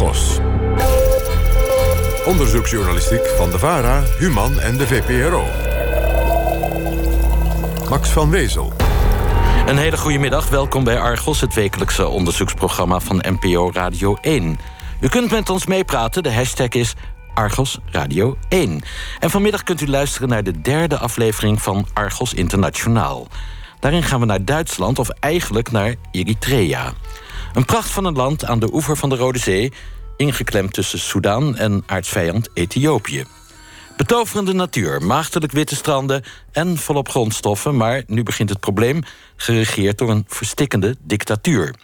Argos. Onderzoeksjournalistiek van de VARA, Human en de VPRO. Max van Wezel. Een hele goede middag. Welkom bij Argos, het wekelijkse onderzoeksprogramma van NPO Radio 1. U kunt met ons meepraten. De hashtag is Argos Radio 1. En vanmiddag kunt u luisteren naar de derde aflevering van Argos Internationaal. Daarin gaan we naar Duitsland, of eigenlijk naar Eritrea. Een pracht van een land aan de oever van de Rode Zee... ingeklemd tussen Soedan en aardsvijand Ethiopië. Betoverende natuur, maagdelijk witte stranden en volop grondstoffen... maar nu begint het probleem, geregeerd door een verstikkende dictatuur.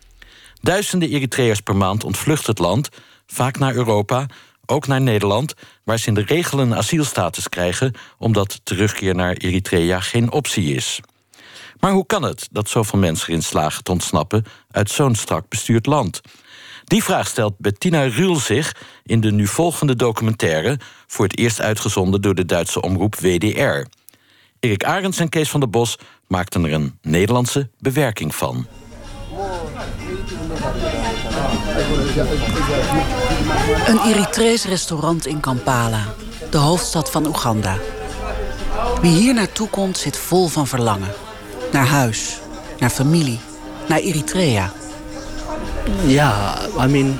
Duizenden Eritreërs per maand ontvluchten het land, vaak naar Europa... ook naar Nederland, waar ze in de regel een asielstatus krijgen... omdat terugkeer naar Eritrea geen optie is. Maar hoe kan het dat zoveel mensen erin slagen te ontsnappen... uit zo'n strak bestuurd land? Die vraag stelt Bettina Ruhl zich in de nu volgende documentaire... voor het eerst uitgezonden door de Duitse omroep WDR. Erik Arends en Kees van der Bos maakten er een Nederlandse bewerking van. Een Eritrees restaurant in Kampala, de hoofdstad van Oeganda. Wie hier naartoe komt zit vol van verlangen. Naar huis, naar familie, naar Eritrea. Yeah, I mean,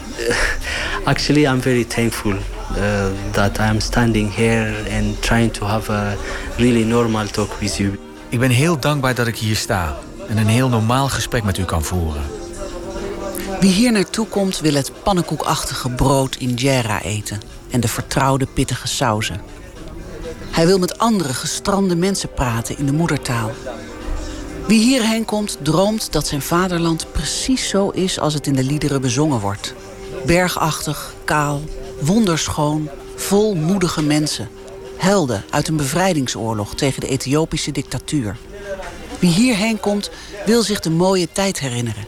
actually, I'm very thankful uh, that I'm standing here and trying to have a really normal talk with you. Ik ben heel dankbaar dat ik hier sta en een heel normaal gesprek met u kan voeren. Wie hier naartoe komt wil het pannenkoekachtige brood in Jera eten en de vertrouwde pittige sauzen. Hij wil met andere gestrande mensen praten in de moedertaal. Wie hierheen komt, droomt dat zijn vaderland precies zo is als het in de liederen bezongen wordt. Bergachtig, kaal, wonderschoon, vol moedige mensen. Helden uit een bevrijdingsoorlog tegen de Ethiopische dictatuur. Wie hierheen komt, wil zich de mooie tijd herinneren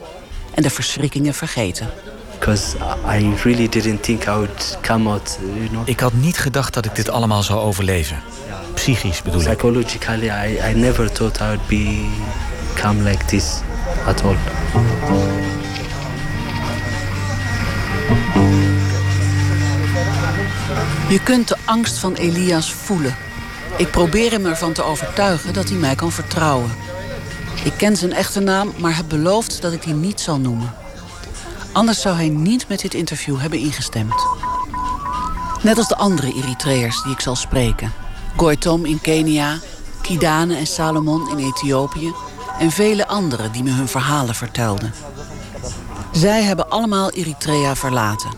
en de verschrikkingen vergeten. Because I really didn't think I would come out, you know. Ik had niet gedacht dat ik dit allemaal zou overleven. Psychisch bedoel ik. Psychologically, I, I never thought I would be come like this at all. Je kunt de angst van Elias voelen. Ik probeer hem ervan te overtuigen dat hij mij kan vertrouwen. Ik ken zijn echte naam, maar heb beloofd dat ik die niet zal noemen. Anders zou hij niet met dit interview hebben ingestemd. Net als de andere Eritreërs die ik zal spreken. Goitom in Kenia, Kidane en Salomon in Ethiopië... en vele anderen die me hun verhalen vertelden. Zij hebben allemaal Eritrea verlaten.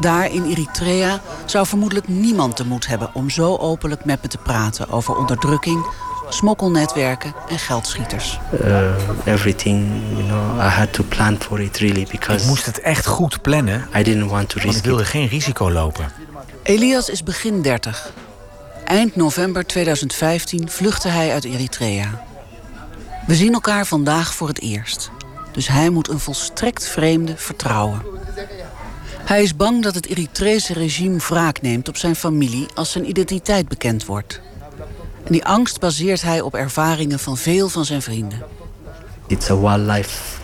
Daar in Eritrea zou vermoedelijk niemand de moed hebben... om zo openlijk met me te praten over onderdrukking smokkelnetwerken en geldschieters. Uh, everything, you know, I had to plan for it really because Ik moest het echt goed plannen, I didn't want to want risk ik wilde it. geen risico lopen. Elias is begin 30. Eind november 2015 vluchtte hij uit Eritrea. We zien elkaar vandaag voor het eerst. Dus hij moet een volstrekt vreemde vertrouwen. Hij is bang dat het Eritrese regime wraak neemt op zijn familie als zijn identiteit bekend wordt. En die angst baseert hij op ervaringen van veel van zijn vrienden. It's a one life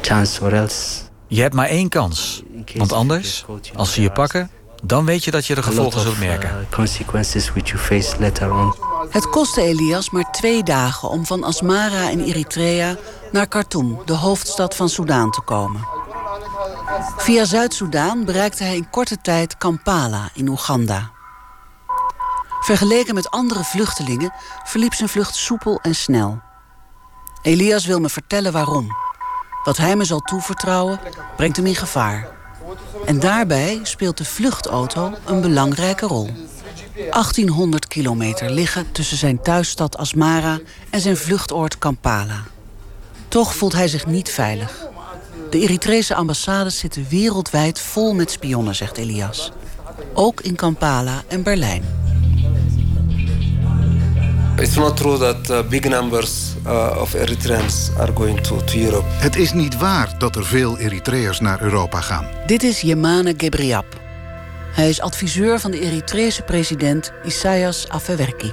chance or else Je hebt maar één kans. Want anders, als ze je pakken, dan weet je dat je de gevolgen zult merken. uh, consequences which you face later on. Het kostte Elias maar twee dagen om van Asmara in Eritrea naar Khartoum, de hoofdstad van Soudaan, te komen. Via Zuid-Soedan bereikte hij in korte tijd Kampala in Oeganda. Vergeleken met andere vluchtelingen verliep zijn vlucht soepel en snel. Elias wil me vertellen waarom. Wat hij me zal toevertrouwen, brengt hem in gevaar. En daarbij speelt de vluchtauto een belangrijke rol. 1800 kilometer liggen tussen zijn thuisstad Asmara en zijn vluchtoord Kampala. Toch voelt hij zich niet veilig. De Eritrese ambassades zitten wereldwijd vol met spionnen, zegt Elias. Ook in Kampala en Berlijn. It's not true that uh, big numbers uh, of Eritreans are going to, to Europe. Het is niet waar dat er veel Eritreërs naar Europa gaan. Dit is Yemane Gebriab. Hij is adviseur van de Eritrese president Isaias Afewerki.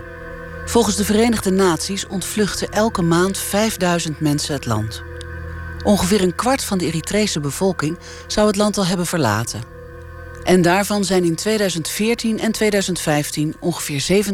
Volgens de Verenigde Naties ontvluchten elke maand 5000 mensen het land. Ongeveer een kwart van de Eritrese bevolking zou het land al hebben verlaten. En daarvan zijn in 2014 en 2015 ongeveer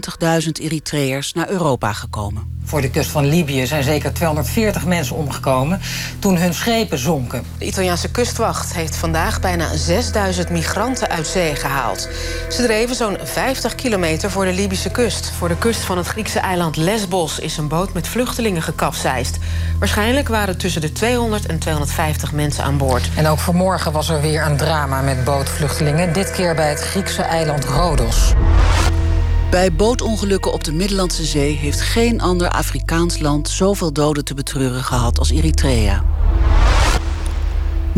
70.000 Eritreërs naar Europa gekomen. Voor de kust van Libië zijn zeker 240 mensen omgekomen toen hun schepen zonken. De Italiaanse kustwacht heeft vandaag bijna 6000 migranten uit zee gehaald. Ze dreven zo'n 50 kilometer voor de Libische kust. Voor de kust van het Griekse eiland Lesbos is een boot met vluchtelingen gekapseist. Waarschijnlijk waren tussen de 200 en 250 mensen aan boord. En ook vanmorgen was er weer een drama met bootvluchtelingen. Dit keer bij het Griekse eiland Rodos. Bij bootongelukken op de Middellandse Zee heeft geen ander Afrikaans land zoveel doden te betreuren gehad als Eritrea. 90%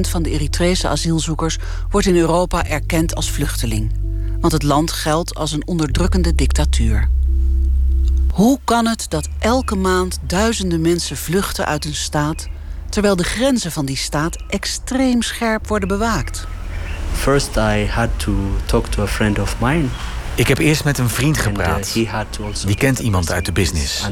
van de Eritrese asielzoekers wordt in Europa erkend als vluchteling. Want het land geldt als een onderdrukkende dictatuur. Hoe kan het dat elke maand duizenden mensen vluchten uit een staat, terwijl de grenzen van die staat extreem scherp worden bewaakt? First I had to talk to a friend of mine ik heb eerst met een vriend uh, gepraat. Die kent iemand uit de business.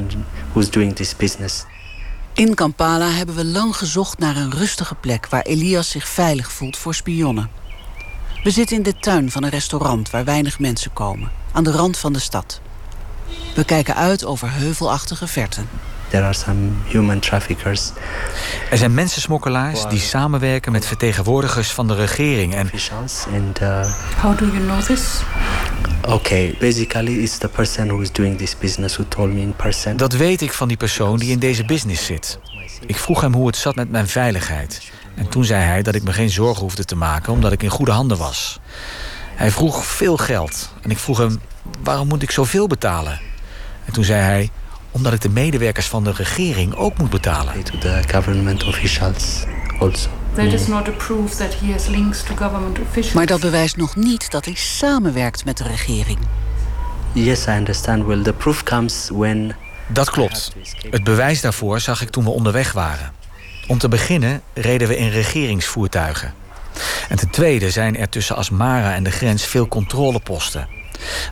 In Kampala hebben we lang gezocht naar een rustige plek waar Elias zich veilig voelt voor spionnen. We zitten in de tuin van een restaurant waar weinig mensen komen, aan de rand van de stad. We kijken uit over heuvelachtige verten. There are some human traffickers. Er zijn mensensmokkelaars die samenwerken met vertegenwoordigers van de regering en. And, uh, How do you know this? Okay, basically it's the person who is doing this business who told me in person. Dat weet ik van die persoon die in deze business zit. Ik vroeg hem hoe het zat met mijn veiligheid. En toen zei hij dat ik me geen zorgen hoefde te maken omdat ik in goede handen was. Hij vroeg veel geld en ik vroeg hem waarom moet ik zoveel betalen? En toen zei hij omdat ik de medewerkers van de regering ook moet betalen. To the government officials also. That is not a proof that he has links to government officials. Maar dat bewijst nog niet dat hij samenwerkt met de regering. Yes, I understand. Well, the proof comes when dat klopt. Het bewijs daarvoor zag ik toen we onderweg waren. Om te beginnen reden we in regeringsvoertuigen. En ten tweede zijn er tussen Asmara en de grens veel controleposten.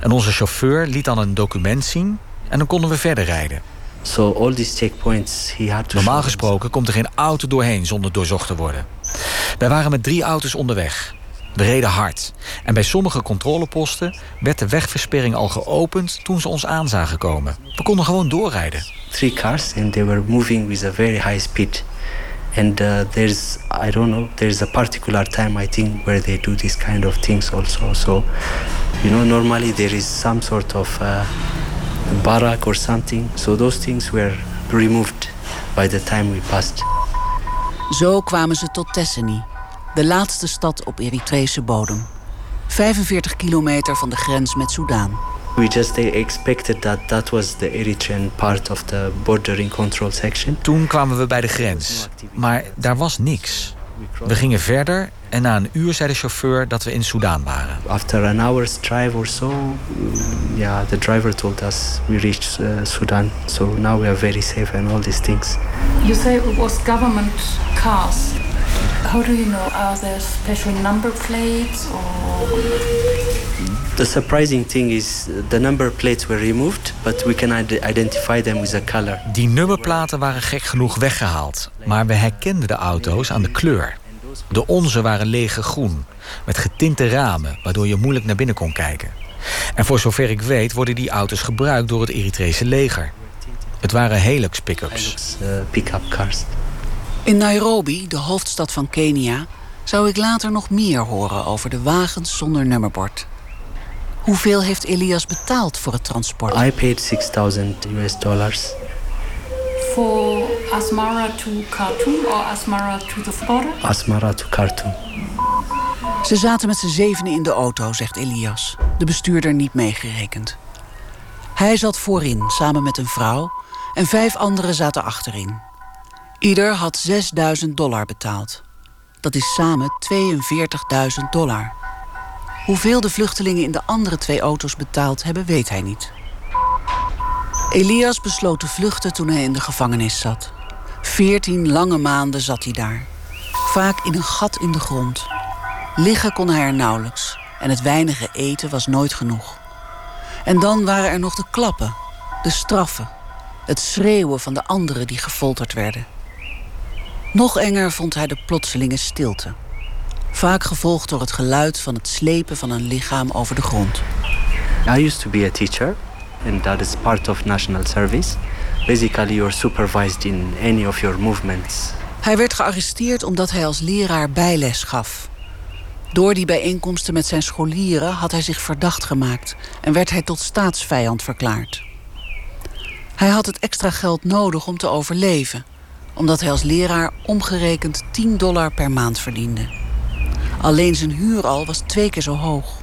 En onze chauffeur liet dan een document zien en dan konden we verder rijden. So all these checkpoints he had to Normaal gesproken komt er geen auto doorheen zonder doorzocht te worden. Wij waren met drie auto's onderweg. We reden hard. En bij sommige controleposten werd de wegversperring al geopend toen ze ons aan zagen komen. We konden gewoon doorrijden. Three cars and they were moving with a very high speed. And uh, there's, I don't know, there's a particular time I think where they do this kind of things also. So, you know, normally there is some sort of uh, barrack or something. So those things were removed by the time we passed. Zo kwamen ze tot Tesseni, de laatste stad op Eritrese bodem. 45 kilometer van de grens met Soudaan. We just expected that that was the Eritrean part of the bordering control section. Toen kwamen we bij de grens, maar daar was niks. We gingen verder en na een uur zei de chauffeur dat we in Soudaan waren. After an hour's drive or so, yeah, the driver told us we reached uh, Sudan. So now we are very safe and all these things. You say it was government cars. How do you know? Are there special number plates or? The surprising thing is the number plates were removed, but we can identify them with a color. Die nummerplaten waren gek genoeg weggehaald, maar we herkenden de auto's aan de kleur. De onze waren lege groen, met getinte ramen, waardoor je moeilijk naar binnen kon kijken. En voor zover ik weet worden die auto's gebruikt door het Eritrese leger. Het waren Hilux pick-ups. Uh, pick-up cars. In Nairobi, de hoofdstad van Kenia, zou ik later nog meer horen over de wagens zonder nummerbord. Hoeveel heeft Elias betaald voor het transport? I paid 6000 US dollars. For Asmara to Khartoum or Asmara to the border? Asmara to Khartoum. Ze zaten met z'n zevenen in de auto, zegt Elias. De bestuurder niet meegerekend. Hij zat voorin, samen met een vrouw... en vijf anderen zaten achterin. Ieder had 6000 dollar betaald. Dat is samen 42.000 dollar. Hoeveel de vluchtelingen in de andere twee auto's betaald hebben, weet hij niet. Elias besloot te vluchten toen hij in de gevangenis zat. Veertien lange maanden zat hij daar. Vaak in een gat in de grond. Liggen kon hij er nauwelijks en het weinige eten was nooit genoeg. En dan waren er nog de klappen, de straffen, het schreeuwen van de anderen die gefolterd werden. Nog enger vond hij de plotselinge stilte. Vaak gevolgd door het geluid van het slepen van een lichaam over de grond. I used to be a teacher, and that is part of national service. Basically, you're supervised in any of your movements. Hij werd gearresteerd omdat hij als leraar bijles gaf. Door die bijeenkomsten met zijn scholieren had hij zich verdacht gemaakt en werd hij tot staatsvijand verklaard. Hij had het extra geld nodig om te overleven, omdat hij als leraar omgerekend 10 dollar per maand verdiende. Alleen zijn huur al was twee keer zo hoog.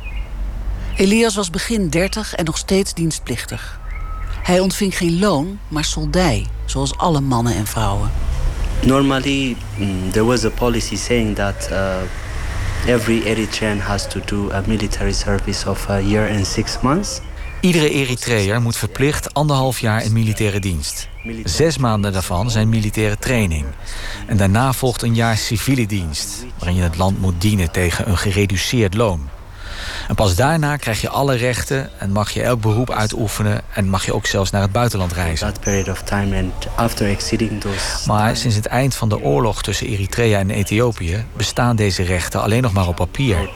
Elias was begin 30 en nog steeds dienstplichtig. Hij ontving geen loon, maar soldij, zoals alle mannen en vrouwen. Normally, mm, there was a policy saying that uh, every Eritrean has to do a military service of a year and six months. Iedere Eritreër moet verplicht anderhalf jaar in militaire dienst. Zes maanden daarvan zijn militaire training. En daarna volgt een jaar civiele dienst, waarin je het land moet dienen tegen een gereduceerd loon. En pas daarna krijg je alle rechten en mag je elk beroep uitoefenen en mag je ook zelfs naar het buitenland reizen. Maar sinds het eind van de oorlog tussen Eritrea en Ethiopië bestaan deze rechten alleen nog maar op papier.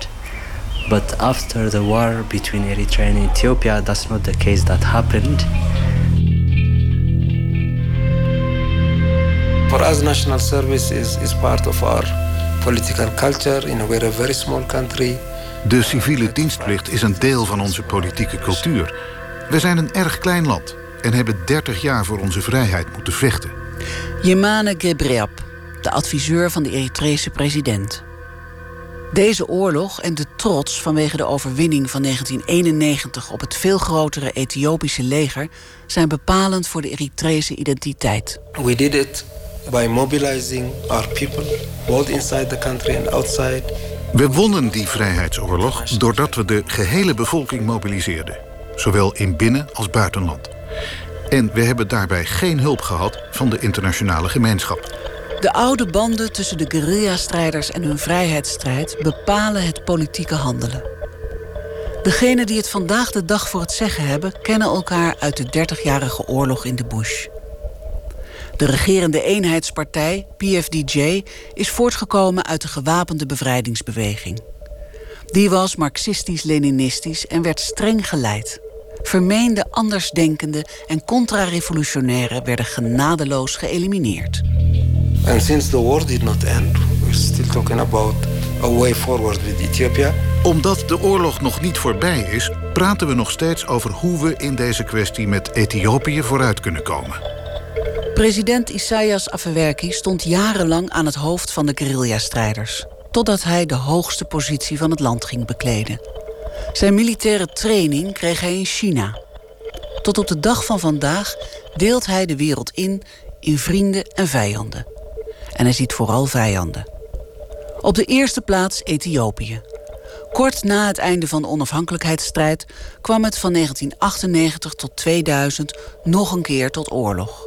But after the war between Eritrea and Ethiopia, that's not the case that happened. For us, national service is, is part of our political culture. In a, we're a very small country. De civiele dienstplicht is een deel van onze politieke cultuur. We zijn een erg klein land en hebben 30 jaar voor onze vrijheid moeten vechten. Yemane Gebreab, de adviseur van de Eritrese president. Deze oorlog en de trots vanwege de overwinning van 1991 op het veel grotere Ethiopische leger zijn bepalend voor de Eritrese identiteit. We did it by mobilizing our people, both inside the country and outside. We wonnen die vrijheidsoorlog doordat we de gehele bevolking mobiliseerden, zowel in binnen- als buitenland. En we hebben daarbij geen hulp gehad van de internationale gemeenschap. De oude banden tussen de guerrilla-strijders en hun vrijheidsstrijd bepalen het politieke handelen. Degenen die het vandaag de dag voor het zeggen hebben, kennen elkaar uit de 30-jarige oorlog in de bush. De regerende eenheidspartij, PFDJ, is voortgekomen uit de gewapende bevrijdingsbeweging. Die was marxistisch-leninistisch en werd streng geleid. Vermeende andersdenkenden en contra-revolutionairen werden genadeloos geëlimineerd. And since the war did not end, we're still talking about a way forward with Ethiopia. Omdat de oorlog nog niet voorbij is, praten we nog steeds over hoe we in deze kwestie met Ethiopië vooruit kunnen komen. President Isaias Afewerki stond jarenlang aan het hoofd van de guerrilla-strijders, totdat hij de hoogste positie van het land ging bekleden. Zijn militaire training kreeg hij in China. Tot op de dag van vandaag deelt hij de wereld in in vrienden en vijanden. En hij ziet vooral vijanden. Op de eerste plaats Ethiopië. Kort na het einde van de onafhankelijkheidsstrijd kwam het van 1998 tot 2000 nog een keer tot oorlog.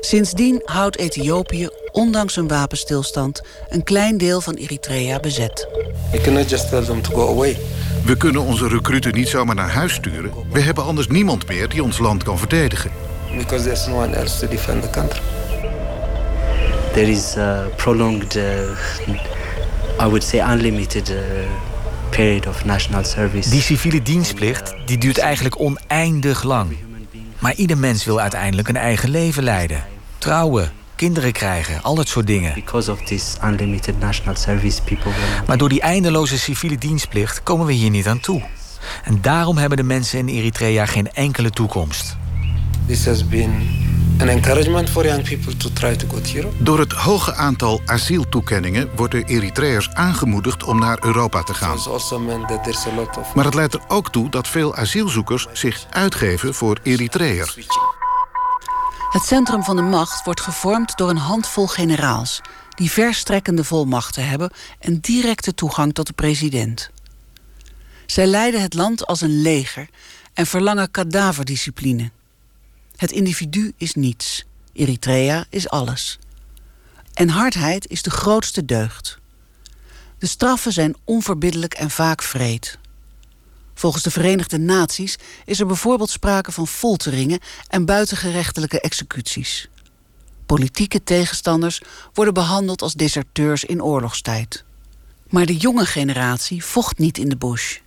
Sindsdien houdt Ethiopië, ondanks een wapenstilstand, een klein deel van Eritrea bezet. We cannot just tell them to go away. We kunnen onze recruten niet zomaar naar huis sturen. We hebben anders niemand meer die ons land kan verdedigen. Because there's no one else to defend the country. There is a prolonged, uh, I would say unlimited uh, period of national service. Die civiele dienstplicht die duurt eigenlijk oneindig lang. Maar ieder mens wil uiteindelijk een eigen leven leiden. Trouwen, kinderen krijgen, al dat soort dingen. Because of this unlimited national service, people Maar door die eindeloze civiele dienstplicht komen we hier niet aan toe. En daarom hebben de mensen in Eritrea geen enkele toekomst. This has been an encouragement for young people to try to go to Europe. Door het hoge aantal asieltoekenningen worden Eritreërs aangemoedigd om naar Europa te gaan. It's also meant that there's a lot of Maar het leidt er ook toe dat veel asielzoekers zich uitgeven voor Eritreërs. Het centrum van de macht wordt gevormd door een handvol generaals... die verstrekkende volmachten hebben en directe toegang tot de president. Zij leiden het land als een leger en verlangen kadaverdiscipline. Het individu is niets. Eritrea is alles. En hardheid is de grootste deugd. De straffen zijn onverbiddelijk en vaak vreed. Volgens de Verenigde Naties is er bijvoorbeeld sprake van folteringen en buitengerechtelijke executies. Politieke tegenstanders worden behandeld als deserteurs in oorlogstijd. Maar de jonge generatie vocht niet in de bush.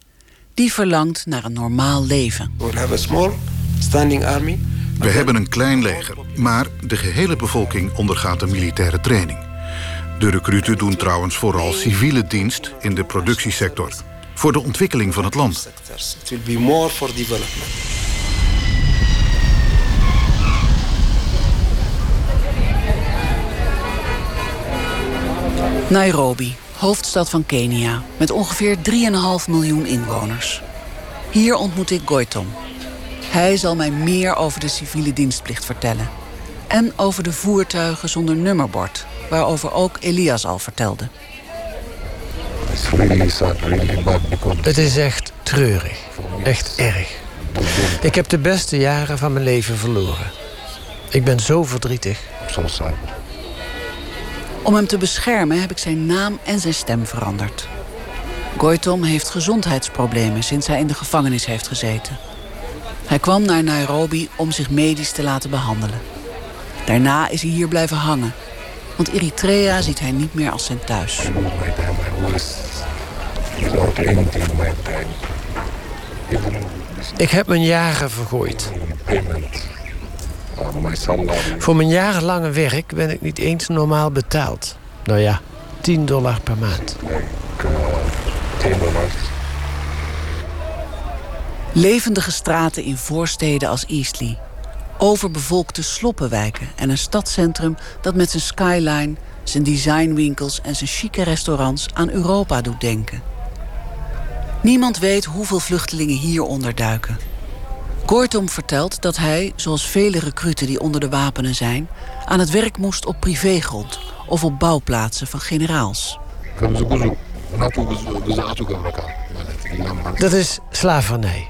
Die verlangt naar een normaal leven. We have a small standing army. We hebben een klein leger, maar de gehele bevolking ondergaat een militaire training. De recruten doen trouwens vooral civiele dienst in de productiesector. Voor de ontwikkeling van het land. Nairobi, hoofdstad van Kenia, met ongeveer 3,5 miljoen inwoners. Hier ontmoet ik Goitom. Hij zal mij meer over de civiele dienstplicht vertellen. En over de voertuigen zonder nummerbord, waarover ook Elias al vertelde. Het is echt treurig. Echt erg. Ik heb de beste jaren van mijn leven verloren. Ik ben zo verdrietig. Om hem te beschermen heb ik zijn naam en zijn stem veranderd. Goitom heeft gezondheidsproblemen sinds hij in de gevangenis heeft gezeten. Hij kwam naar Nairobi om zich medisch te laten behandelen. Daarna is hij hier blijven hangen. Want Eritrea ziet hij niet meer als zijn thuis. Ik heb mijn jaren vergooid. Voor mijn jarenlange werk ben ik niet eens normaal betaald. Nou ja, 10 dollar per maand. Levendige straten in voorsteden als Eastleigh. Overbevolkte sloppenwijken en een stadscentrum dat met zijn skyline, zijn designwinkels en zijn chique restaurants aan Europa doet denken. Niemand weet hoeveel vluchtelingen hier onderduiken. Kortom vertelt dat hij, zoals vele recruten die onder de wapenen zijn, aan het werk moest op privégrond of op bouwplaatsen van generaals. Dat is slavernij.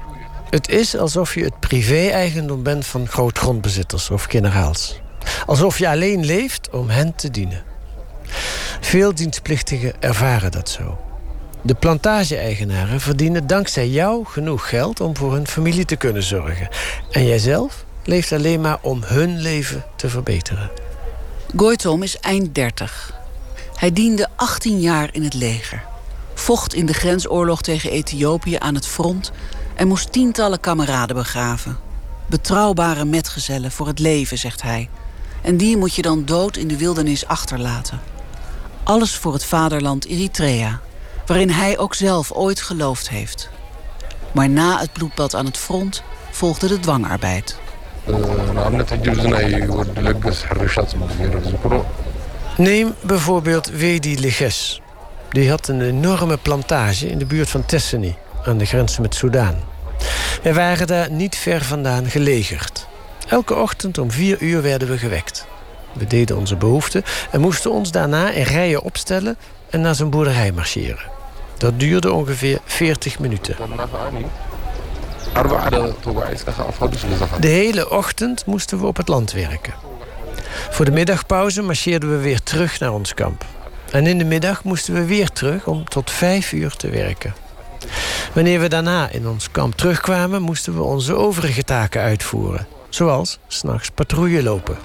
Het is alsof je het privé-eigendom bent van grootgrondbezitters of generaals. Alsof je alleen leeft om hen te dienen. Veel dienstplichtigen ervaren dat zo. De plantage-eigenaren verdienen dankzij jou genoeg geld om voor hun familie te kunnen zorgen. En jijzelf leeft alleen maar om hun leven te verbeteren. Goitom is eind 30. Hij diende 18 jaar in het leger. Vocht in de grensoorlog tegen Ethiopië aan het front en moest tientallen kameraden begraven. Betrouwbare metgezellen voor het leven, zegt hij. En die moet je dan dood in de wildernis achterlaten. Alles voor het vaderland Eritrea, waarin hij ook zelf ooit geloofd heeft. Maar na het bloedbad aan het front volgde de dwangarbeid. Neem bijvoorbeeld Wedi Leges. Die had een enorme plantage in de buurt van Tesseni, aan de grens met Soudaan. Wij waren daar niet ver vandaan gelegerd. Elke ochtend om vier uur werden we gewekt. We deden onze behoeften en moesten ons daarna in rijen opstellen en naar zijn boerderij marcheren. Dat duurde ongeveer 40 minuten. De hele ochtend moesten we op het land werken. Voor de middagpauze marcheerden we weer terug naar ons kamp. En in de middag moesten we weer terug om tot vijf uur te werken. Wanneer we daarna in ons kamp terugkwamen, moesten we onze overige taken uitvoeren. Zoals s'nachts patrouille lopen.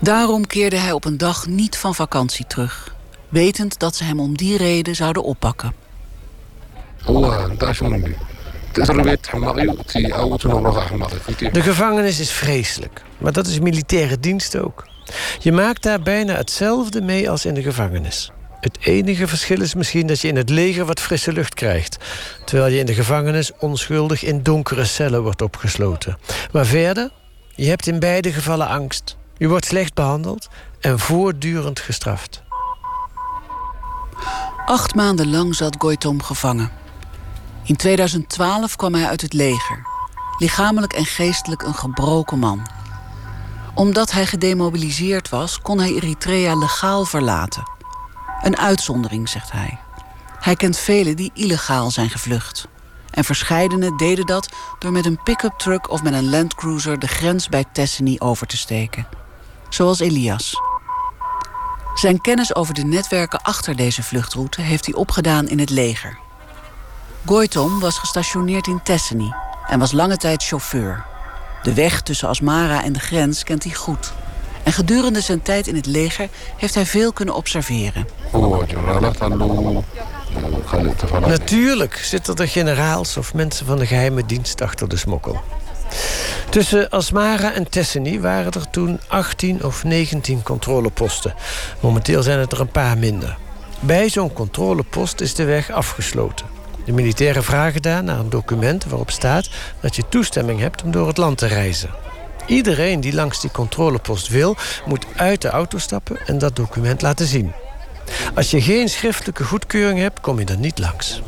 Daarom keerde hij op een dag niet van vakantie terug. Wetend dat ze hem om die reden zouden oppakken. De gevangenis is vreselijk, maar dat is militaire dienst ook. Je maakt daar bijna hetzelfde mee als in de gevangenis. Het enige verschil is misschien dat je in het leger wat frisse lucht krijgt, terwijl je in de gevangenis onschuldig in donkere cellen wordt opgesloten. Maar verder, je hebt in beide gevallen angst. Je wordt slecht behandeld en voortdurend gestraft. Acht maanden lang zat Goitom gevangen. In 2012 kwam hij uit het leger. Lichamelijk en geestelijk een gebroken man. Omdat hij gedemobiliseerd was, kon hij Eritrea legaal verlaten. Een uitzondering, zegt hij. Hij kent velen die illegaal zijn gevlucht. En verscheidenen deden dat door met een pick-up truck of met een landcruiser de grens bij Tesseni over te steken. Zoals Elias. Zijn kennis over de netwerken achter deze vluchtroute heeft hij opgedaan in het leger. Goitom was gestationeerd in Tesseni en was lange tijd chauffeur. De weg tussen Asmara en de grens kent hij goed. En gedurende zijn tijd in het leger heeft hij veel kunnen observeren. Natuurlijk zitten er generaals of mensen van de geheime dienst achter de smokkel. Tussen Asmara en Tesseni waren er toen 18 of 19 controleposten. Momenteel zijn het er een paar minder. Bij zo'n controlepost is de weg afgesloten. De militairen vragen daar naar een document waarop staat dat je toestemming hebt om door het land te reizen. Iedereen die langs die controlepost wil, moet uit de auto stappen en dat document laten zien. Als je geen schriftelijke goedkeuring hebt, kom je er niet langs.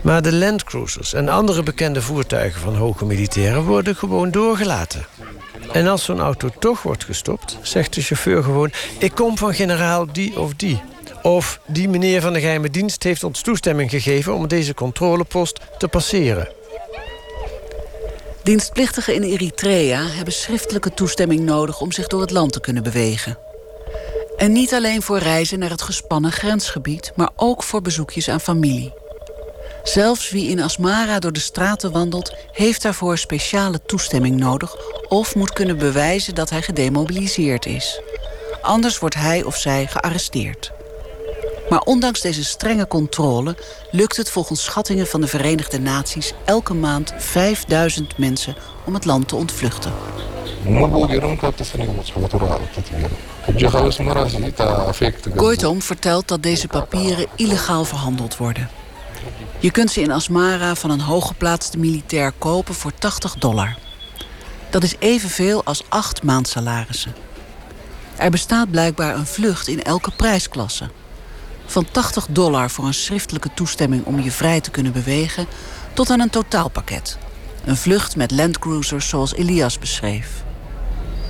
Maar de landcruisers en andere bekende voertuigen van hoge militairen worden gewoon doorgelaten. En als zo'n auto toch wordt gestopt, zegt de chauffeur gewoon: Ik kom van generaal die of die. Of die meneer van de geheime dienst heeft ons toestemming gegeven om deze controlepost te passeren. Dienstplichtigen in Eritrea hebben schriftelijke toestemming nodig om zich door het land te kunnen bewegen. En niet alleen voor reizen naar het gespannen grensgebied, maar ook voor bezoekjes aan familie. Zelfs wie in Asmara door de straten wandelt, heeft daarvoor speciale toestemming nodig of moet kunnen bewijzen dat hij gedemobiliseerd is. Anders wordt hij of zij gearresteerd. Maar ondanks deze strenge controle lukt het volgens schattingen van de Verenigde Naties elke maand 5000 mensen om het land te ontvluchten. Goitom vertelt dat deze papieren illegaal verhandeld worden. Je kunt ze in Asmara van een hooggeplaatste militair kopen voor 80 dollar. Dat is evenveel als acht maandsalarissen. Er bestaat blijkbaar een vlucht in elke prijsklasse. Van 80 dollar voor een schriftelijke toestemming om je vrij te kunnen bewegen... tot aan een totaalpakket. Een vlucht met landcruisers zoals Elias beschreef.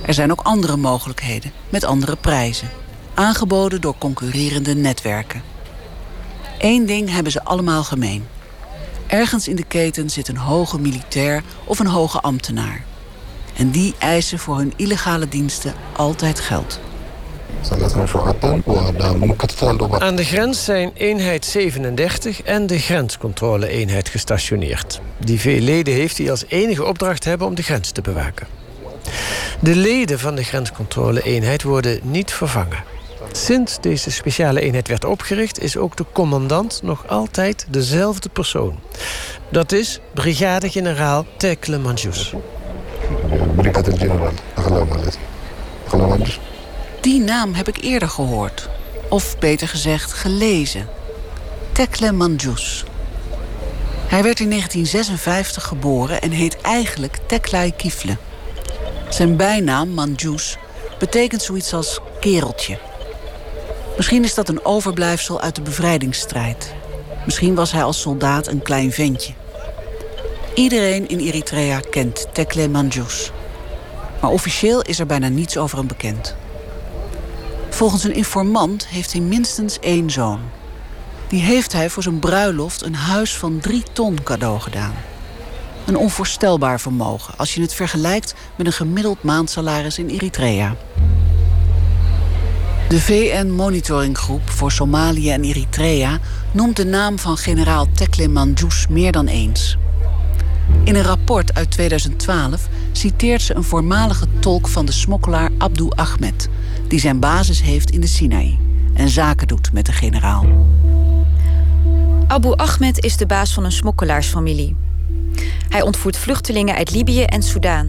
Er zijn ook andere mogelijkheden met andere prijzen. Aangeboden door concurrerende netwerken. Eén ding hebben ze allemaal gemeen. Ergens in de keten zit een hoge militair of een hoge ambtenaar. En die eisen voor hun illegale diensten altijd geld. Aan de grens zijn eenheid 37 en de grenscontrole-eenheid gestationeerd. Die veel leden heeft die als enige opdracht hebben om de grens te bewaken. De leden van de grenscontrole-eenheid worden niet vervangen. Sinds deze speciale eenheid werd opgericht, is ook de commandant nog altijd dezelfde persoon. Dat is brigadegeneraal Tekle Manjus. Die naam heb ik eerder gehoord. Of beter gezegd, gelezen. Tekle Manjus. Hij werd in 1956 geboren en heet eigenlijk Teklai Kifle. Zijn bijnaam, Manjus, betekent zoiets als kereltje. Misschien is dat een overblijfsel uit de bevrijdingsstrijd. Misschien was hij als soldaat een klein ventje. Iedereen in Eritrea kent Tekle Manjus. Maar officieel is er bijna niets over hem bekend. Volgens een informant heeft hij minstens één zoon. Die heeft hij voor zijn bruiloft een huis van drie ton cadeau gedaan. Een onvoorstelbaar vermogen als je het vergelijkt met een gemiddeld maandsalaris in Eritrea. De VN-monitoringgroep voor Somalië en Eritrea noemt de naam van generaal Tekle Manjus meer dan eens. In een rapport uit 2012 citeert ze een voormalige tolk van de smokkelaar Abdou Ahmed, die zijn basis heeft in de Sinaï en zaken doet met de generaal. Abu Ahmed is de baas van een smokkelaarsfamilie. Hij ontvoert vluchtelingen uit Libië en Soudaan.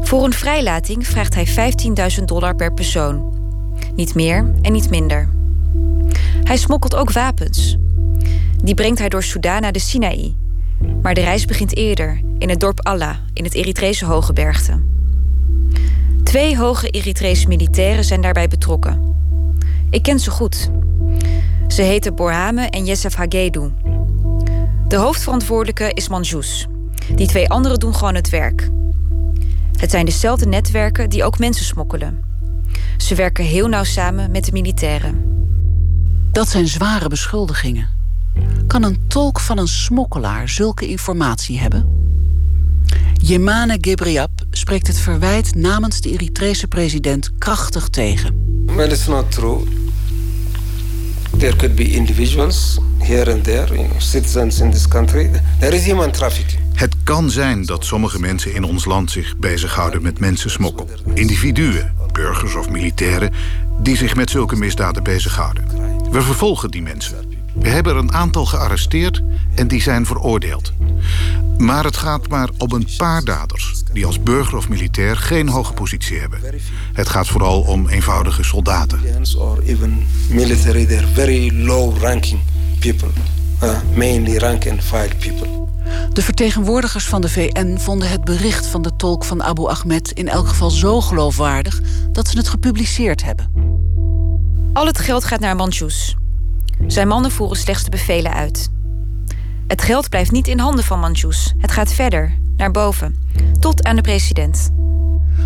Voor een vrijlating vraagt hij 15.000 dollar per persoon. Niet meer en niet minder. Hij smokkelt ook wapens. Die brengt hij door Soudaan naar de Sinaï. Maar de reis begint eerder, in het dorp Allah, in het Eritrese Hogebergte. Twee hoge Eritrese militairen zijn daarbij betrokken. Ik ken ze goed. Ze heten Borhame en Yessef Hagedou. De hoofdverantwoordelijke is Manjous. Die twee anderen doen gewoon het werk. Het zijn dezelfde netwerken die ook mensen smokkelen. Ze werken heel nauw samen met de militairen. Dat zijn zware beschuldigingen. Kan een tolk van een smokkelaar zulke informatie hebben? Jemane Gebriab spreekt het verwijt namens de Eritrese president krachtig tegen. Well, it's not true. There could be individuals here and there, citizens in this country. There is human trafficking. Het kan zijn dat sommige mensen in ons land zich bezighouden met mensensmokkel. Individuen, burgers of militairen die zich met zulke misdaden bezighouden. We vervolgen die mensen. We hebben er een aantal gearresteerd en die zijn veroordeeld. Maar het gaat maar om een paar daders... die als burger of militair geen hoge positie hebben. Het gaat vooral om eenvoudige soldaten. Or even military, they're very low ranking people. Uh, mainly rank and file people. De vertegenwoordigers van de VN vonden het bericht van de tolk van Abu Ahmed in elk geval zo geloofwaardig dat ze het gepubliceerd hebben. Al het geld gaat naar Manjus. Zijn mannen voeren slechts de bevelen uit. Het geld blijft niet in handen van Manjus. Het gaat verder, naar boven, tot aan de president.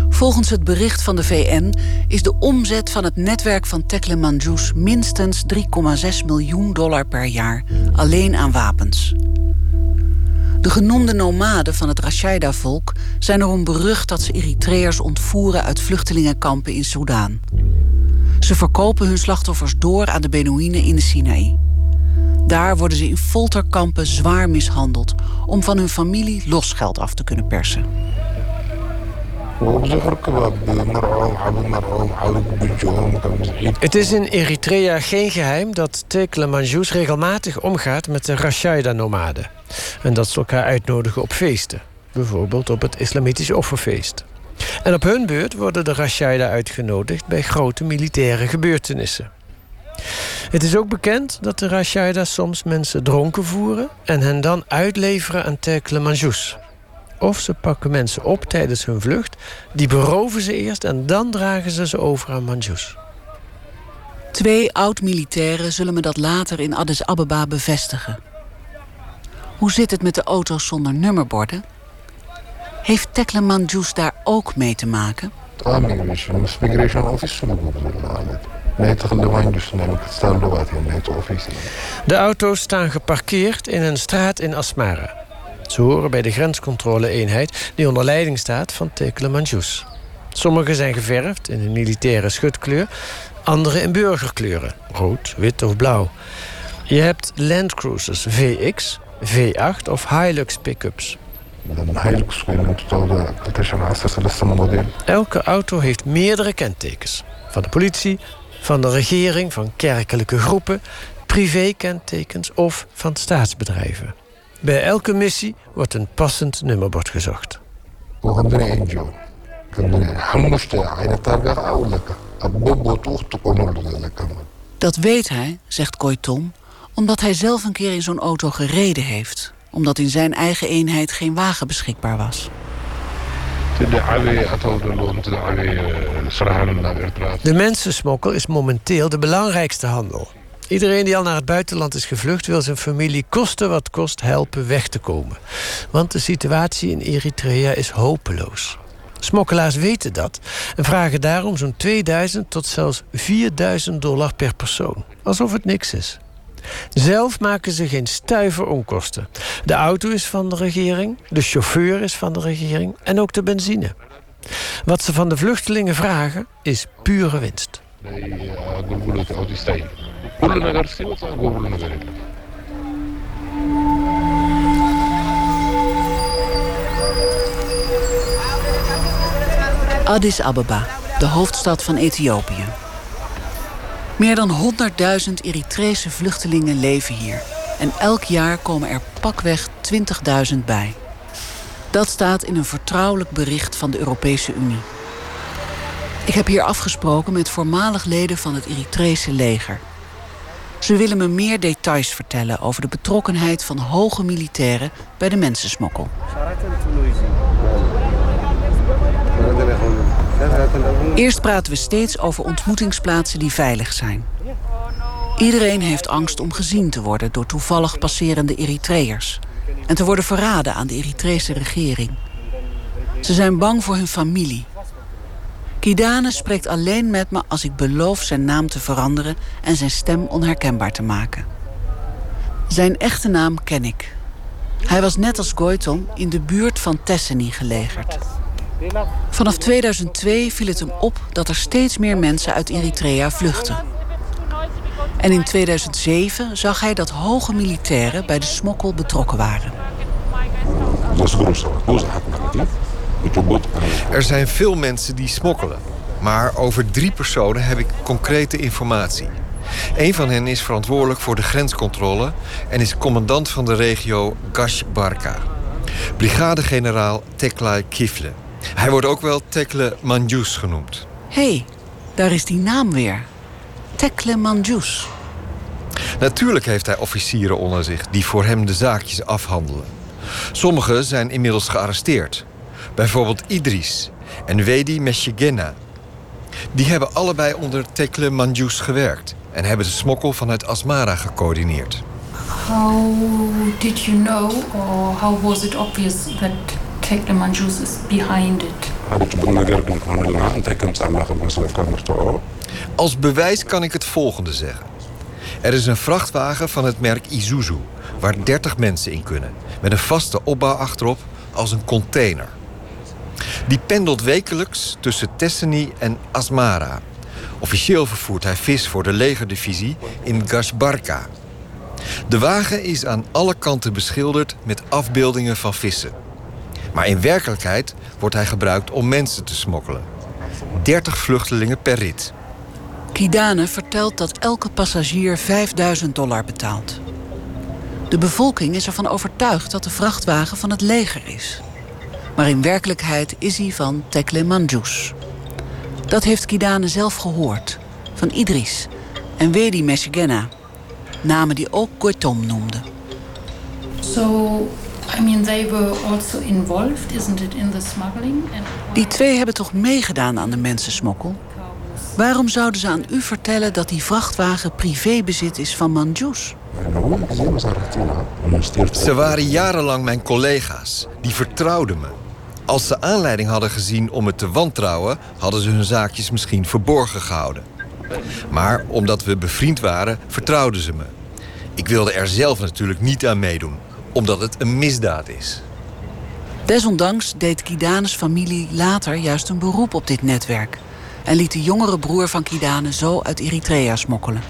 Volgens het bericht van de VN is de omzet van het netwerk van Tekle Manjus minstens 3,6 miljoen dollar per jaar, alleen aan wapens. De genoemde nomaden van het Rashaida-volk zijn erom berucht dat ze Eritreërs ontvoeren uit vluchtelingenkampen in Soudaan. Ze verkopen hun slachtoffers door aan de Bedouinen in de Sinaï. Daar worden ze in folterkampen zwaar mishandeld om van hun familie losgeld af te kunnen persen. Het is in Eritrea geen geheim dat Tekle Manjus regelmatig omgaat met de Rashaida-nomaden. En dat ze elkaar uitnodigen op feesten. Bijvoorbeeld op het Islamitisch offerfeest. En op hun beurt worden de Rashaida uitgenodigd bij grote militaire gebeurtenissen. Het is ook bekend dat de Rashaida soms mensen dronken voeren en hen dan uitleveren aan Tekle Manjus. Of ze pakken mensen op tijdens hun vlucht, die beroven ze eerst en dan dragen ze ze over aan Manjus. Twee oud-militairen zullen me dat later in Addis Ababa bevestigen. Hoe zit het met de auto's zonder nummerborden? Heeft Tekle Manjus daar ook mee te maken? De auto's staan geparkeerd in een straat in Asmara. Ze horen bij de grenscontrole-eenheid die onder leiding staat van Tekle Manjus. Sommige zijn geverfd in een militaire schutkleur, andere in burgerkleuren, rood, wit of blauw. Je hebt Landcruisers VX, V8 of Hilux pick-ups. Elke auto heeft meerdere kentekens. Van de politie, van de regering, van kerkelijke groepen, privékentekens of van staatsbedrijven. Bij elke missie wordt een passend nummerbord gezocht. Dat weet hij, zegt Koiton, omdat hij zelf een keer in zo'n auto gereden heeft. Omdat in zijn eigen eenheid geen wagen beschikbaar was. De mensensmokkel is momenteel de belangrijkste handel. Iedereen die al naar het buitenland is gevlucht... wil zijn familie kosten wat kost helpen weg te komen. Want de situatie in Eritrea is hopeloos. Smokkelaars weten dat en vragen daarom zo'n 2000 tot zelfs 4000 dollar per persoon. Alsof het niks is. Zelf maken ze geen stuiver onkosten. De auto is van de regering, de chauffeur is van de regering en ook de benzine. Wat ze van de vluchtelingen vragen is pure winst. Addis Ababa, de hoofdstad van Ethiopië. Meer dan 100.000 Eritrese vluchtelingen leven hier. En elk jaar komen er pakweg 20.000 bij. Dat staat in een vertrouwelijk bericht van de Europese Unie. Ik heb hier afgesproken met voormalig leden van het Eritrese leger. Ze willen me meer details vertellen over de betrokkenheid van hoge militairen bij de mensensmokkel. Eerst praten we steeds over ontmoetingsplaatsen die veilig zijn. Iedereen heeft angst om gezien te worden door toevallig passerende Eritreërs. En te worden verraden aan de Eritrese regering. Ze zijn bang voor hun familie. Kidane spreekt alleen met me als ik beloof zijn naam te veranderen en zijn stem onherkenbaar te maken. Zijn echte naam ken ik. Hij was net als Goitom in de buurt van Tesseni gelegerd. Vanaf 2002 viel het hem op dat er steeds meer mensen uit Eritrea vluchten. En in 2007 zag hij dat hoge militairen bij de smokkel betrokken waren. Er zijn veel mensen die smokkelen. Maar over drie personen heb ik concrete informatie. Een van hen is verantwoordelijk voor de grenscontrole en is commandant van de regio Gashbarka. Brigadegeneraal Teklay Kifle. Hij wordt ook wel Tekle Manjus genoemd. Hé, hey, daar is die naam weer. Tekle Manjus. Natuurlijk heeft hij officieren onder zich die voor hem de zaakjes afhandelen. Sommigen zijn inmiddels gearresteerd. Bijvoorbeeld Idris en Wedi Meshigena. Die hebben allebei onder Tekle Manjus gewerkt en hebben de smokkel vanuit Asmara gecoördineerd. How did you know or how was it obvious that Manjus is behind it? Als bewijs kan ik het volgende zeggen. Er is een vrachtwagen van het merk Isuzu waar 30 mensen in kunnen, met een vaste opbouw achterop als een container. Die pendelt wekelijks tussen Tesseni en Asmara. Officieel vervoert hij vis voor de legerdivisie in Gashbarka. De wagen is aan alle kanten beschilderd met afbeeldingen van vissen. Maar in werkelijkheid wordt hij gebruikt om mensen te smokkelen. 30 vluchtelingen per rit. Kidane vertelt dat elke passagier 5000 dollar betaalt. De bevolking is ervan overtuigd dat de vrachtwagen van het leger is. Maar in werkelijkheid is hij van Tekle Manjus. Dat heeft Kidane zelf gehoord. Van Idris en Wedi Meshigena. Namen die ook Goitom noemde. So, I mean, they were also involved, isn't it, in the smuggling? And... Die twee hebben toch meegedaan aan de mensensmokkel? Waarom zouden ze aan u vertellen dat die vrachtwagen privébezit is van Manjus? Ze waren jarenlang mijn collega's. Die vertrouwden me. Als ze aanleiding hadden gezien om het te wantrouwen... hadden ze hun zaakjes misschien verborgen gehouden. Maar omdat we bevriend waren, vertrouwden ze me. Ik wilde er zelf natuurlijk niet aan meedoen, omdat het een misdaad is. Desondanks deed Kidanes familie later juist een beroep op dit netwerk... en liet de jongere broer van Kidane zo uit Eritrea smokkelen.